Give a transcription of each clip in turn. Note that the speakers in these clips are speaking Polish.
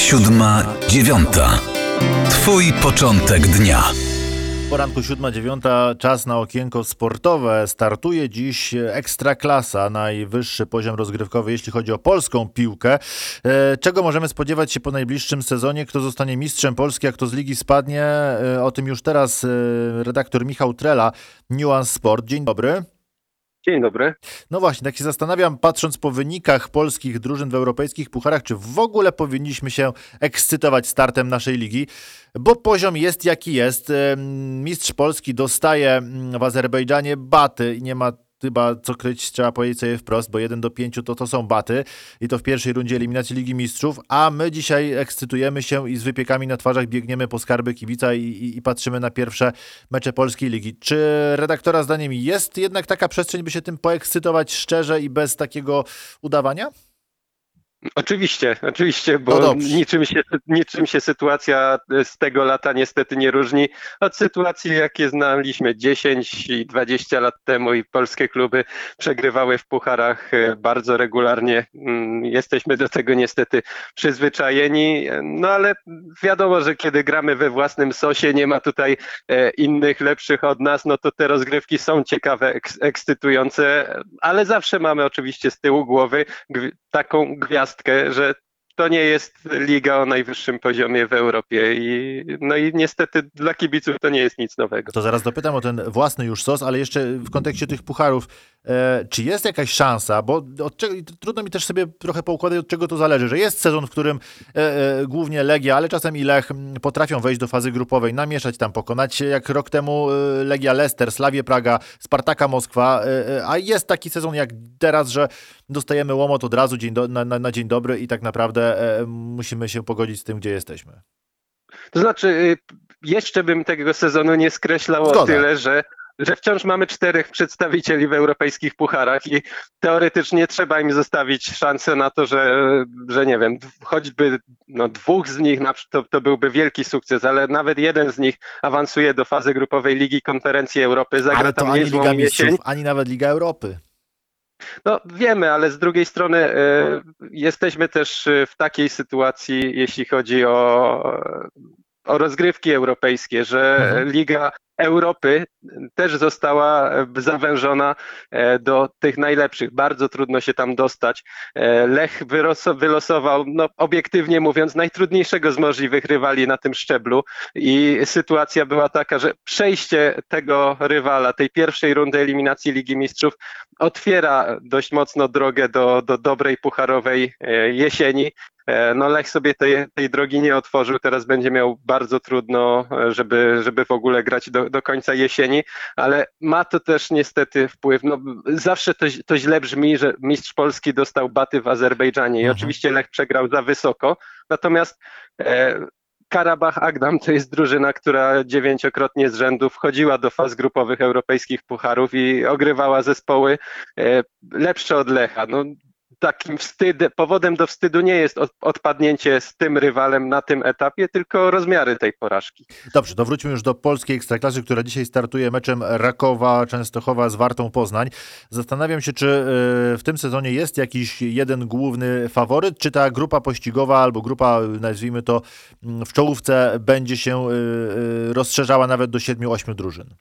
Siódma, dziewiąta. Twój początek dnia. Poranku 7-9, czas na okienko sportowe. Startuje dziś Ekstraklasa, najwyższy poziom rozgrywkowy, jeśli chodzi o polską piłkę. E, czego możemy spodziewać się po najbliższym sezonie? Kto zostanie mistrzem Polski, a kto z ligi spadnie? E, o tym już teraz e, redaktor Michał Trela, Nuance Sport. Dzień dobry. Dzień dobry. No właśnie, tak się zastanawiam, patrząc po wynikach polskich drużyn w europejskich pucharach, czy w ogóle powinniśmy się ekscytować startem naszej ligi, bo poziom jest jaki jest. Mistrz Polski dostaje w Azerbejdżanie baty i nie ma chyba co kryć, trzeba powiedzieć sobie wprost, bo 1 do 5 to to są baty i to w pierwszej rundzie eliminacji Ligi Mistrzów, a my dzisiaj ekscytujemy się i z wypiekami na twarzach biegniemy po skarby kibica i, i, i patrzymy na pierwsze mecze Polskiej Ligi. Czy redaktora zdaniem jest jednak taka przestrzeń, by się tym poekscytować szczerze i bez takiego udawania? Oczywiście, oczywiście, bo no niczym, się, niczym się sytuacja z tego lata niestety nie różni od sytuacji, jakie znaliśmy 10 i 20 lat temu i polskie kluby przegrywały w pucharach e, bardzo regularnie. Mm, jesteśmy do tego niestety przyzwyczajeni, no ale wiadomo, że kiedy gramy we własnym sosie, nie ma tutaj e, innych lepszych od nas, no to te rozgrywki są ciekawe, ekscytujące, ale zawsze mamy oczywiście z tyłu głowy taką gwiazdę, że to nie jest liga o najwyższym poziomie w Europie i no i niestety dla kibiców to nie jest nic nowego. To zaraz dopytam o ten własny już sos, ale jeszcze w kontekście tych pucharów, czy jest jakaś szansa, bo czego, trudno mi też sobie trochę poukładać, od czego to zależy, że jest sezon, w którym e, e, głównie Legia, ale czasem i Lech potrafią wejść do fazy grupowej, namieszać tam, pokonać się jak rok temu e, Legia Leicester, Slawie Praga, Spartaka Moskwa, e, e, a jest taki sezon jak teraz, że dostajemy łomot od razu dzień do, na, na, na dzień dobry i tak naprawdę E, musimy się pogodzić z tym, gdzie jesteśmy. To znaczy, y, jeszcze bym tego sezonu nie skreślał Zgoda. o tyle, że że wciąż mamy czterech przedstawicieli w europejskich pucharach i teoretycznie trzeba im zostawić szansę na to, że, że nie wiem, choćby no, dwóch z nich to, to byłby wielki sukces, ale nawet jeden z nich awansuje do fazy grupowej Ligi Konferencji Europy, zagra ale to tam ani Liga Mistrzów, ani nawet Liga Europy. No wiemy, ale z drugiej strony e, jesteśmy też e, w takiej sytuacji, jeśli chodzi o, o rozgrywki europejskie, że mhm. Liga Europy też została e, zawężona e, do tych najlepszych. Bardzo trudno się tam dostać. E, Lech wylosował, no, obiektywnie mówiąc, najtrudniejszego z możliwych rywali na tym szczeblu i sytuacja była taka, że przejście tego rywala, tej pierwszej rundy eliminacji Ligi Mistrzów otwiera dość mocno drogę do, do dobrej pucharowej jesieni. No Lech sobie tej, tej drogi nie otworzył, teraz będzie miał bardzo trudno, żeby, żeby w ogóle grać do, do końca jesieni, ale ma to też niestety wpływ. No, zawsze to, to źle brzmi, że mistrz Polski dostał baty w Azerbejdżanie i mhm. oczywiście Lech przegrał za wysoko, natomiast e, Karabach Agdam to jest drużyna, która dziewięciokrotnie z rzędu wchodziła do faz grupowych europejskich pucharów i ogrywała zespoły e, lepsze od Lecha. No, takim wstyd, powodem do wstydu nie jest odpadnięcie z tym rywalem na tym etapie, tylko rozmiary tej porażki. Dobrze, to wróćmy już do polskiej ekstraklasy, która dzisiaj startuje meczem Rakowa Częstochowa z Wartą Poznań. Zastanawiam się, czy e, w tym sezonie jest jakiś jeden główny faworyt, czy ta grupa pościgowa albo grupa, nazwijmy to, mm, w czołówce będzie się e, e, rozszerzała nawet do 7-8 drużyn?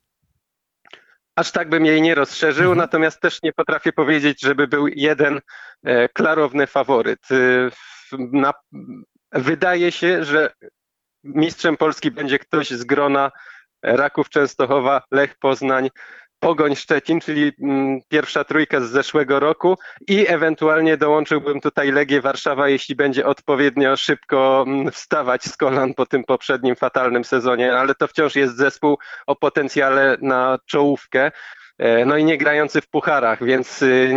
Aż tak bym jej nie rozszerzył, mhm. natomiast też nie potrafię powiedzieć, żeby był jeden e, klarowny faworyt. E, na, wydaje się, że mistrzem Polski będzie ktoś z grona Raków Częstochowa, Lech Poznań, Pogoń Szczecin, czyli mm, pierwsza trójka z zeszłego roku i ewentualnie dołączyłbym tutaj Legię Warszawa, jeśli będzie odpowiednio szybko mm, wstawać z kolan po tym poprzednim fatalnym sezonie, ale to wciąż jest zespół o potencjale na czołówkę. E, no i nie grający w pucharach, więc y,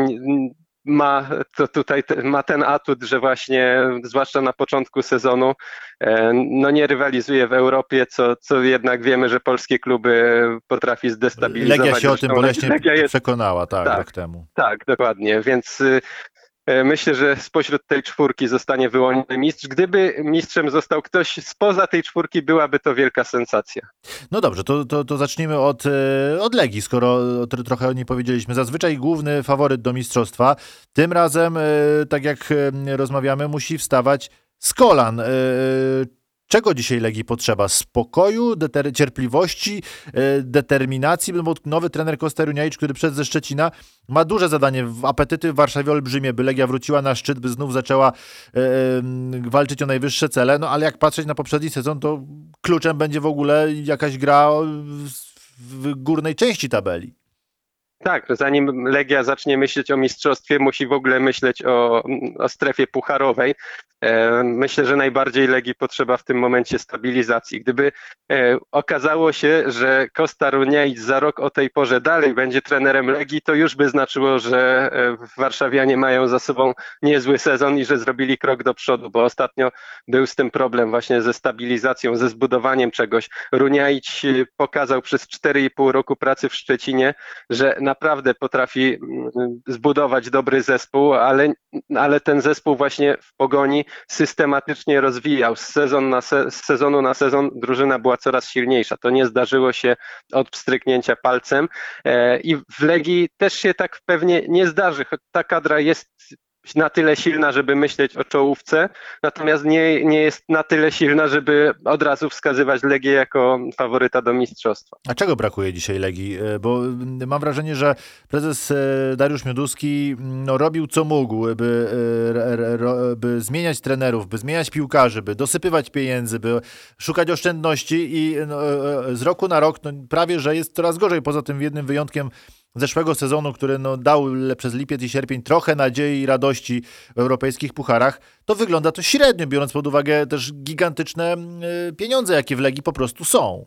ma to tutaj ma ten atut, że właśnie zwłaszcza na początku sezonu e, no nie rywalizuje w Europie, co, co jednak wiemy, że polskie kluby potrafi zdestabilizować. Legia się o tym boleśnie przekonała, tak, tak, rok temu. Tak, dokładnie, więc y, myślę, że spośród tej czwórki zostanie wyłoniony mistrz. Gdyby mistrzem został ktoś spoza tej czwórki, byłaby to wielka sensacja. No dobrze, to, to, to zacznijmy od, e, od Legii, skoro trochę o niej powiedzieliśmy. Zazwyczaj główny faworyt do mistrzostwa. Tym razem, e, tak jak rozmawiamy, musi wstawać z kolan. E, czego dzisiaj Legii potrzeba? Spokoju, deter- cierpliwości, determinacji, bo nowy trener Kosteruniajcz, który przed ze Szczecina ma duże zadanie, apetyty w Warszawie olbrzymie, by Legia wróciła na szczyt, by znów zaczęła walczyć o najwyższe cele, no ale jak patrzeć na poprzedni sezon, to kluczem będzie w ogóle jakaś gra w górnej części tabeli. Tak, zanim Legia zacznie myśleć o mistrzostwie, musi w ogóle myśleć o, o strefie pucharowej. E, myślę, że najbardziej Legii potrzeba w tym momencie stabilizacji. Gdyby e, okazało się, że Costa Runiaic za rok o tej porze dalej będzie trenerem Legii, to już by znaczyło, że e, warszawianie mają za sobą niezły sezon i że zrobili krok do przodu, bo ostatnio był z tym problem właśnie ze stabilizacją, ze zbudowaniem czegoś. Runiaic pokazał przez 4,5 roku pracy w Szczecinie, że naprawdę potrafi mm, zbudować dobry zespół, ale, ale ten zespół właśnie w pogoni systematycznie rozwijał. Z, sezon na se, z sezonu na sezon drużyna była coraz silniejsza. To nie zdarzyło się od pstryknięcia palcem e, i w Legii też się tak pewnie nie zdarzy. Ta kadra jest na tyle silna, żeby myśleć o czołówce, natomiast nie, nie jest na tyle silna, żeby od razu wskazywać Legię jako faworyta do mistrzostwa. A czego brakuje dzisiaj Legii? E, bo mam wrażenie, że prezes e, Dariusz Mioduski no, robił co mógł, by, e, by zmieniać trenerów, by zmieniać piłkarzy, by dosypywać pieniędzy, by szukać oszczędności i no, z roku na rok no, prawie, że jest coraz gorzej. Poza tym jednym wyjątkiem zeszłego sezonu, który no, dał przez lipiec i sierpień trochę nadziei i radości w europejskich pucharach, to wygląda to średnio, biorąc pod uwagę też gigantyczne y, pieniądze, jakie w Legii po prostu są.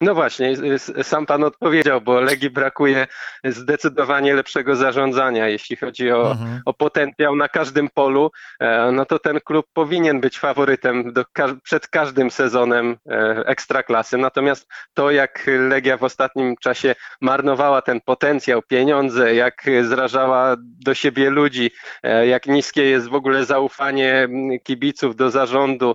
No właśnie, sam pan odpowiedział, bo Legii brakuje zdecydowanie lepszego zarządzania, jeśli chodzi o, mhm. o potencjał na każdym polu, e, no to ten klub powinien być faworytem do, przed każdym sezonem e, ekstraklasy. Natomiast to, jak Legia w ostatnim czasie marnowała ten potencjał, pieniądze, jak zrażała do siebie ludzi, e, jak niskie jest w ogóle zaufanie kibiców do zarządu,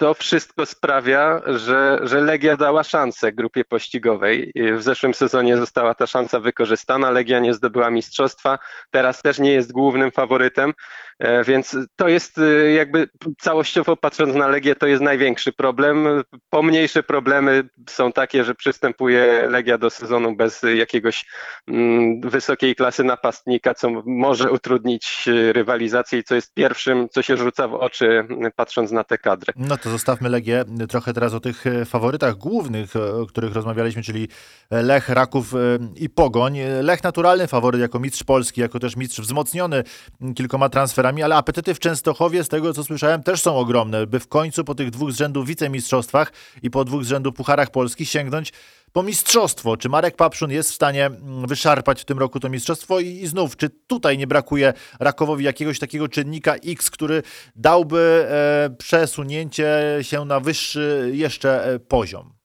to wszystko sprawia, że, że Legia dała szansę grupie pościgowej. W zeszłym sezonie została ta szansa wykorzystana. Legia nie zdobyła mistrzostwa, teraz też nie jest głównym faworytem. E, więc to jest e, jakby całościowo patrząc na Legię, to jest największy problem. Pomniejsze problemy są takie, że przystępuje Legia do sezonu bez jakiegoś mm, wysokiej klasy napastnika, co może utrudnić e, rywalizację i co jest pierwszym, co się rzuca w oczy patrząc na te kadry. No to zostawmy Legię trochę teraz o tych faworytach głównych, o których rozmawialiśmy, czyli Lech, Raków i Pogoń. Lech naturalny faworyt jako mistrz Polski, jako też mistrz wzmocniony kilkoma transferami ale apetyty w Częstochowie, z tego co słyszałem, też są ogromne, by w końcu po tych dwóch z rzędu wicemistrzostwach i po dwóch z rzędu pucharach Polski sięgnąć po mistrzostwo. Czy Marek Papszun jest w stanie mm, wyszarpać w tym roku to mistrzostwo? I, i znów, czy tutaj nie brakuje Rakowowi jakiegoś takiego czynnika X, który dałby e, przesunięcie się na wyższy jeszcze e, poziom?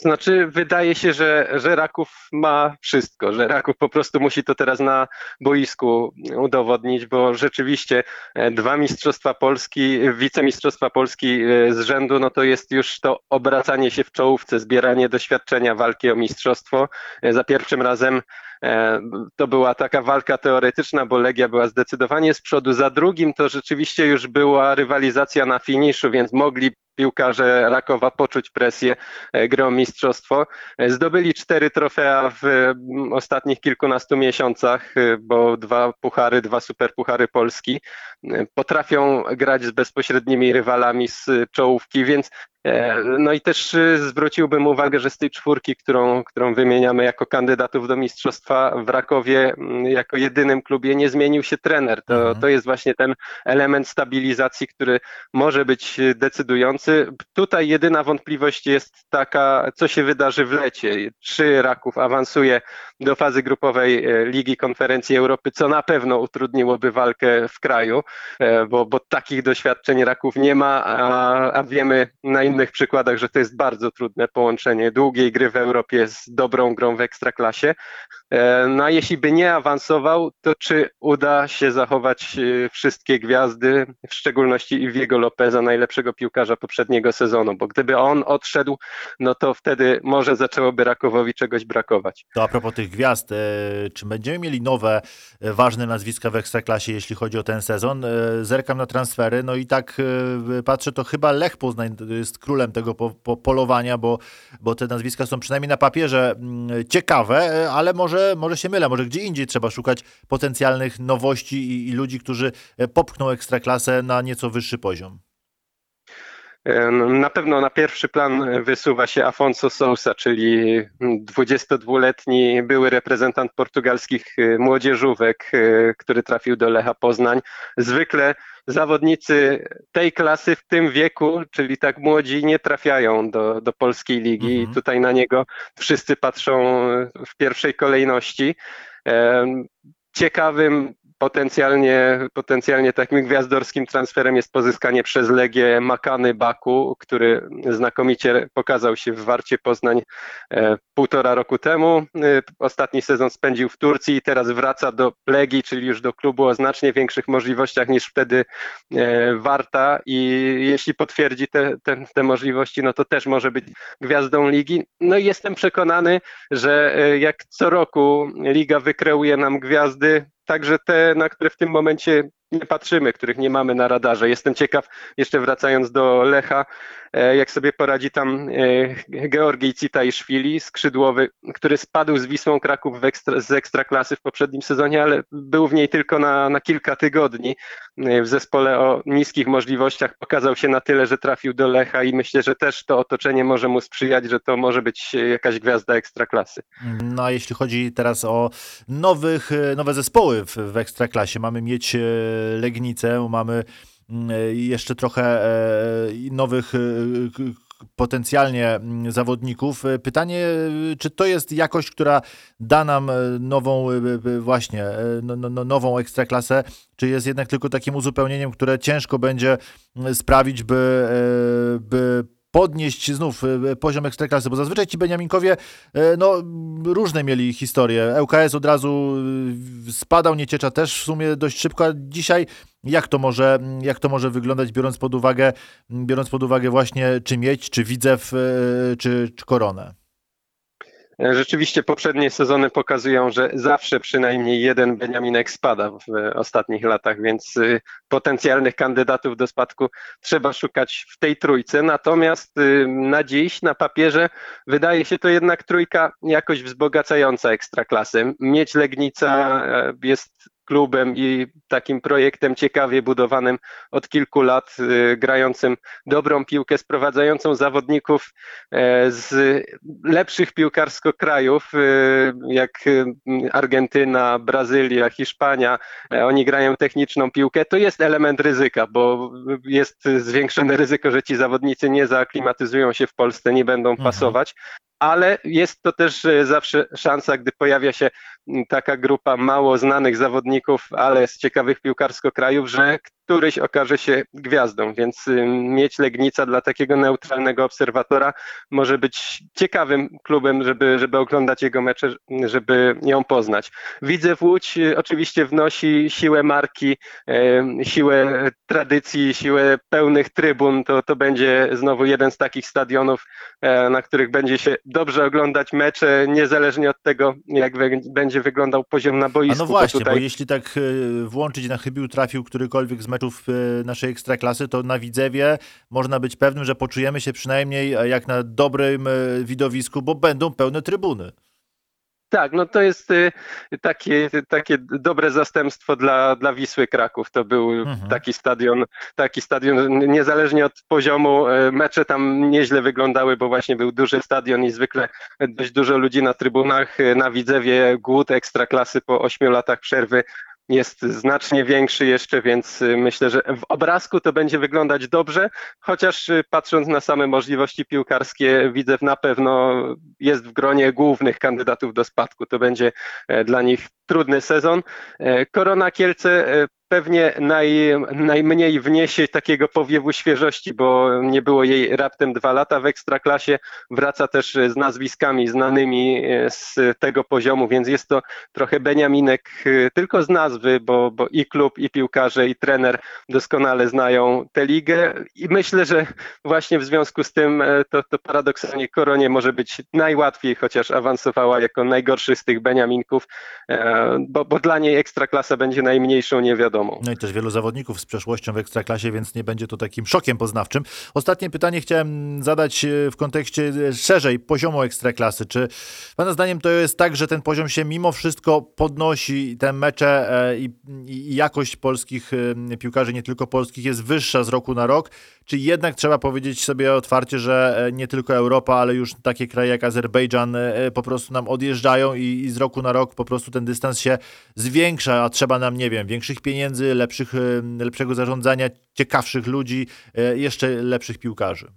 Znaczy, wydaje się, że, że Raków ma wszystko, że Raków po prostu musi to teraz na boisku udowodnić, bo rzeczywiście e, dwa mistrzostwa Polski, wicemistrzostwa Polski e, z rzędu, no to jest już to obracanie się w czołówce, zbieranie doświadczenia walki o mistrzostwo. E, za pierwszym razem to była taka walka teoretyczna, bo Legia była zdecydowanie z przodu. Za drugim to rzeczywiście już była rywalizacja na finiszu, więc mogli piłkarze Rakowa poczuć presję e, grą mistrzostwo. E, zdobyli cztery trofea w mm, ostatnich kilkunastu miesiącach, e, bo dwa puchary, dwa superpuchary Polski. Potrafią grać z bezpośrednimi rywalami z czołówki, więc no i też y, zwróciłbym uwagę, że z tej czwórki, którą, którą wymieniamy jako kandydatów do mistrzostwa w Rakowie, mm, jako jedynym klubie nie zmienił się trener. To, mhm. to jest właśnie ten element stabilizacji, który może być decydujący. Tutaj jedyna wątpliwość jest taka, co się wydarzy w lecie. Czy Raków awansuje do fazy grupowej e, Ligi Konferencji Europy, co na pewno utrudniłoby walkę w kraju, e, bo, bo takich doświadczeń Raków nie ma, a, a wiemy na innych przykładach, że to jest bardzo trudne połączenie długiej gry w Europie z dobrą grą w ekstraklasie. E, no a jeśli by nie awansował, to czy uda się zachować e, wszystkie gwiazdy, w szczególności Iwiego Lopeza, najlepszego piłkarza poprzedniego sezonu, bo gdyby on odszedł, no to wtedy może zaczęłoby Rakowowi czegoś brakować. To a propos tych gwiazd, e, czy będziemy mieli nowe, ważne nazwiska w Ekstraklasie, jeśli chodzi o ten sezon? Zerkam na transfery, no i tak patrzę, to chyba Lech Poznań jest królem tego po, po polowania, bo, bo te nazwiska są przynajmniej na papierze mm, ciekawe, ale może może, może się mylę, może gdzie indziej trzeba szukać potencjalnych nowości i, i ludzi, którzy e, popchną ekstraklasę na nieco wyższy poziom. E, na pewno na pierwszy plan wysuwa się Afonso Sousa, czyli 22-letni były reprezentant portugalskich e, młodzieżówek, który trafił do Lecha Poznań. Zwykle zawodnicy tej klasy w tym wieku, czyli tak młodzi, nie trafiają do, do polskiej ligi mhm. i tutaj na niego wszyscy patrzą w pierwszej kolejności. Ciekawym Potencjalnie, potencjalnie takim gwiazdorskim transferem jest pozyskanie przez Legię Makany Baku, który znakomicie pokazał się w Warcie Poznań e, półtora roku temu. E, ostatni sezon spędził w Turcji i teraz wraca do Legii, czyli już do klubu o znacznie większych możliwościach niż wtedy e, Warta i jeśli potwierdzi te, te, te możliwości, no to też może być gwiazdą ligi. No i jestem przekonany, że jak co roku liga wykreuje nam gwiazdy, także te, na które w tym momencie nie patrzymy, których nie mamy na radarze. Jestem ciekaw, jeszcze wracając do Lecha, e, jak sobie poradzi tam e, Georgij Citajszwili, skrzydłowy, który spadł z Wisłą Kraków ekstra, z ekstraklasy w poprzednim sezonie, ale był w niej tylko na, na kilka tygodni. E, w zespole o niskich możliwościach pokazał się na tyle, że trafił do Lecha i myślę, że też to otoczenie może mu sprzyjać, że to może być jakaś gwiazda ekstraklasy. No a jeśli chodzi teraz o nowych, nowe zespoły w, w ekstraklasie, mamy mieć Legnicę, mamy mm, jeszcze trochę e, nowych e, potencjalnie mm, zawodników. Pytanie, czy to jest jakość, która da nam nową właśnie no, no, no, nową ekstraklasę, czy jest jednak tylko takim uzupełnieniem, które ciężko będzie sprawić, by, e, by podnieść znów e, poziom ekstraklasy, bo zazwyczaj ci Beniaminkowie e, no, różne mieli historie. ŁKS od razu e, spadał, Nieciecza też w sumie dość szybko, a dzisiaj jak to może, jak to może wyglądać, biorąc pod uwagę, biorąc pod uwagę właśnie czy Miedź, czy Widzew, czy, czy Koronę? Rzeczywiście poprzednie sezony pokazują, że zawsze przynajmniej jeden Beniaminek spada w ostatnich latach, więc y, potencjalnych kandydatów do spadku trzeba szukać w tej trójce. Natomiast y, na dziś, na papierze, wydaje się to jednak trójka jakoś wzbogacająca ekstraklasy. Mieć Legnica e, jest klubem i takim projektem ciekawie budowanym od kilku lat, y, grającym dobrą piłkę, sprowadzającą zawodników e, z lepszych piłkarsko krajów, y, jak y, Argentyna, Brazylia, Hiszpania. E, oni grają techniczną piłkę. To jest element ryzyka, bo jest zwiększone ryzyko, że ci zawodnicy nie zaaklimatyzują się w Polsce, nie będą mhm. pasować ale jest to też e, zawsze szansa, gdy pojawia się taka grupa mało znanych zawodników, ale z ciekawych piłkarsko krajów, że któryś okaże się gwiazdą, więc y, mieć Legnica dla takiego neutralnego obserwatora może być ciekawym klubem, żeby, żeby oglądać jego mecze, żeby ją poznać. Widzę w Łódź y, oczywiście wnosi siłę marki, y, siłę tradycji, siłę pełnych trybun. To, to będzie znowu jeden z takich stadionów, e, na których będzie się dobrze oglądać mecze, niezależnie od tego, jak będzie wyglądał poziom na boisku. A no właśnie, bo, tutaj... bo jeśli tak włączyć na chybił trafił którykolwiek z meczów e, naszej ekstraklasy, to na Widzewie można być pewnym, że poczujemy się przynajmniej e, jak na dobrym e, widowisku, bo będą pełne trybuny. Tak, no to jest takie, takie dobre zastępstwo dla, dla Wisły Kraków. To był mhm. taki stadion, taki stadion, niezależnie od poziomu, mecze tam nieźle wyglądały, bo właśnie był duży stadion i zwykle dość dużo ludzi na trybunach. Na Widzewie głód ekstraklasy po ośmiu latach przerwy jest znacznie większy jeszcze, więc y, myślę, że w obrazku to będzie wyglądać dobrze, chociaż y, patrząc na same możliwości piłkarskie, widzę na pewno jest w gronie głównych kandydatów do spadku. To będzie e, dla nich trudny sezon. Korona Kielce pewnie naj, najmniej wniesie takiego powiewu świeżości, bo nie było jej raptem dwa lata w ekstraklasie. Wraca też z nazwiskami znanymi e, z tego poziomu, więc jest to trochę Beniaminek e, tylko z nazwy, bo, bo i klub, i piłkarze, i trener doskonale znają tę ligę i myślę, że właśnie w związku z tym e, to, to paradoksalnie Koronie może być najłatwiej, chociaż awansowała jako najgorszy z tych Beniaminków, bo, bo dla niej ekstraklasa będzie najmniejszą niewiadomą. No i też wielu zawodników z przeszłością w Ekstraklasie, więc nie będzie to takim szokiem poznawczym. Ostatnie pytanie chciałem zadać e, w kontekście e, szerzej poziomu Ekstraklasy. Czy Pana zdaniem to jest tak, że ten poziom się mimo wszystko podnosi, te mecze e, i, i jakość polskich piłkarzy, nie tylko polskich, jest wyższa z roku na rok? Czy jednak trzeba powiedzieć sobie otwarcie, że nie tylko Europa, ale już takie kraje jak Azerbejdżan po prostu nam odjeżdżają i, i z roku na rok po prostu ten dystans się zwiększa, a trzeba nam, nie wiem, większych pieniędzy, lepszych, lepszego zarządzania, ciekawszych ludzi, e, jeszcze lepszych piłkarzy.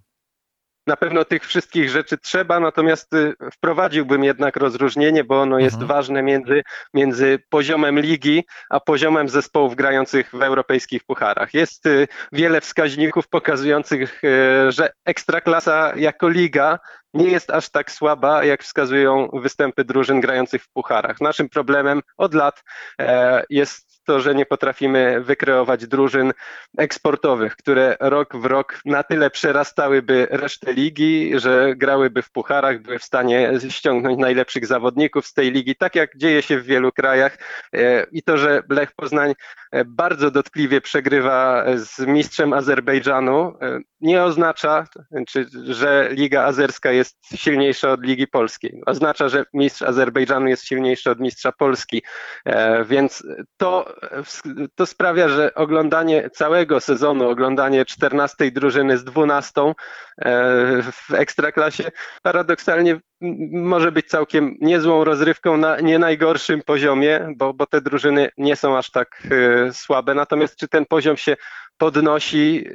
Na pewno tych wszystkich rzeczy trzeba, natomiast y, wprowadziłbym jednak rozróżnienie, bo ono jest mhm. ważne między, między poziomem ligi a poziomem zespołów grających w europejskich pucharach. Jest y, wiele wskaźników pokazujących, y, że ekstraklasa jako liga nie jest aż tak słaba, jak wskazują występy drużyn grających w pucharach. Naszym problemem od lat e, jest to, że nie potrafimy wykreować drużyn eksportowych, które rok w rok na tyle przerastałyby resztę ligi, że grałyby w pucharach, były w stanie ściągnąć najlepszych zawodników z tej ligi, tak jak dzieje się w wielu krajach. E, I to, że Lech Poznań e, bardzo dotkliwie przegrywa z mistrzem Azerbejdżanu, e, nie oznacza, że Liga Azerska jest silniejsza od Ligi Polskiej. Oznacza, że mistrz Azerbejdżanu jest silniejszy od mistrza Polski. Więc to to sprawia, że oglądanie całego sezonu, oglądanie 14 drużyny z 12 e, w ekstraklasie paradoksalnie może być całkiem niezłą rozrywką na nie najgorszym poziomie, bo, bo te drużyny nie są aż tak e, słabe. Natomiast czy ten poziom się podnosi?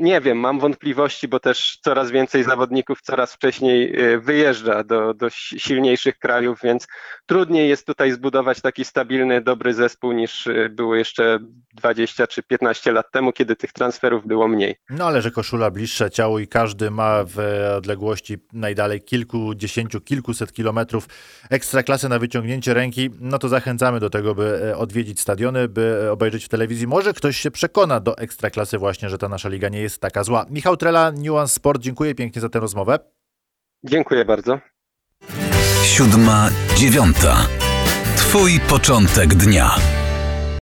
Nie wiem, mam wątpliwości, bo też coraz więcej zawodników coraz wcześniej e, wyjeżdża do, do silniejszych krajów, więc trudniej jest tutaj zbudować taki stabilny, dobry zespół niż e, było jeszcze 20 czy 15 lat temu, kiedy tych transferów było mniej. No ale że koszula bliższe ciału i każdy ma w odległości najdalej kilkudziesięciu, kilkuset kilometrów ekstra klasy na wyciągnięcie ręki, no to zachęcamy do tego, by e, odwiedzić stadiony, by obejrzeć w telewizji. Może ktoś się przekona do ekstraklasy właśnie, że ta nasza liga nie jest jest taka zła. Michał Trela, Nuance Sport, dziękuję pięknie za tę rozmowę. Dziękuję bardzo. Siódma, dziewiąta. Twój początek dnia.